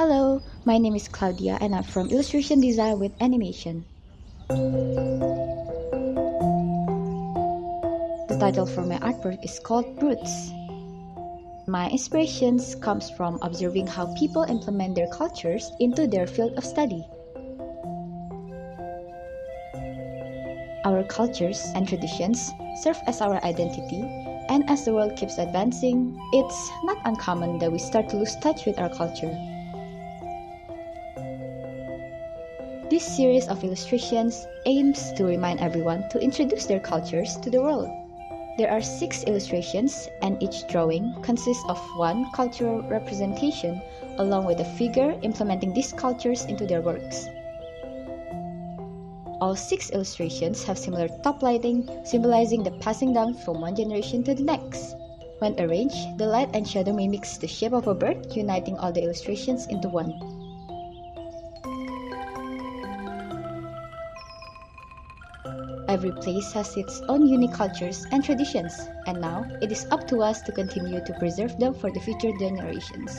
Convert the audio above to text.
Hello, my name is Claudya and I'm from Illustration Design with Animation. The title for my artwork is called Roots. My inspirations comes from observing how people implement their cultures into their field of study. Our cultures and traditions serve as our identity, and as the world keeps advancing, it's not uncommon that we start to lose touch with our culture. This series of illustrations aims to remind everyone to introduce their cultures to the world. There are six illustrations, and each drawing consists of one cultural representation along with a figure implementing these cultures into their works. All six illustrations have similar top lighting, symbolizing the passing down from one generation to the next. When arranged, the light and shadow mimics the shape of a bird, uniting all the illustrations into one. Every place has its own unique cultures and traditions, and now it is up to us to continue to preserve them for the future generations.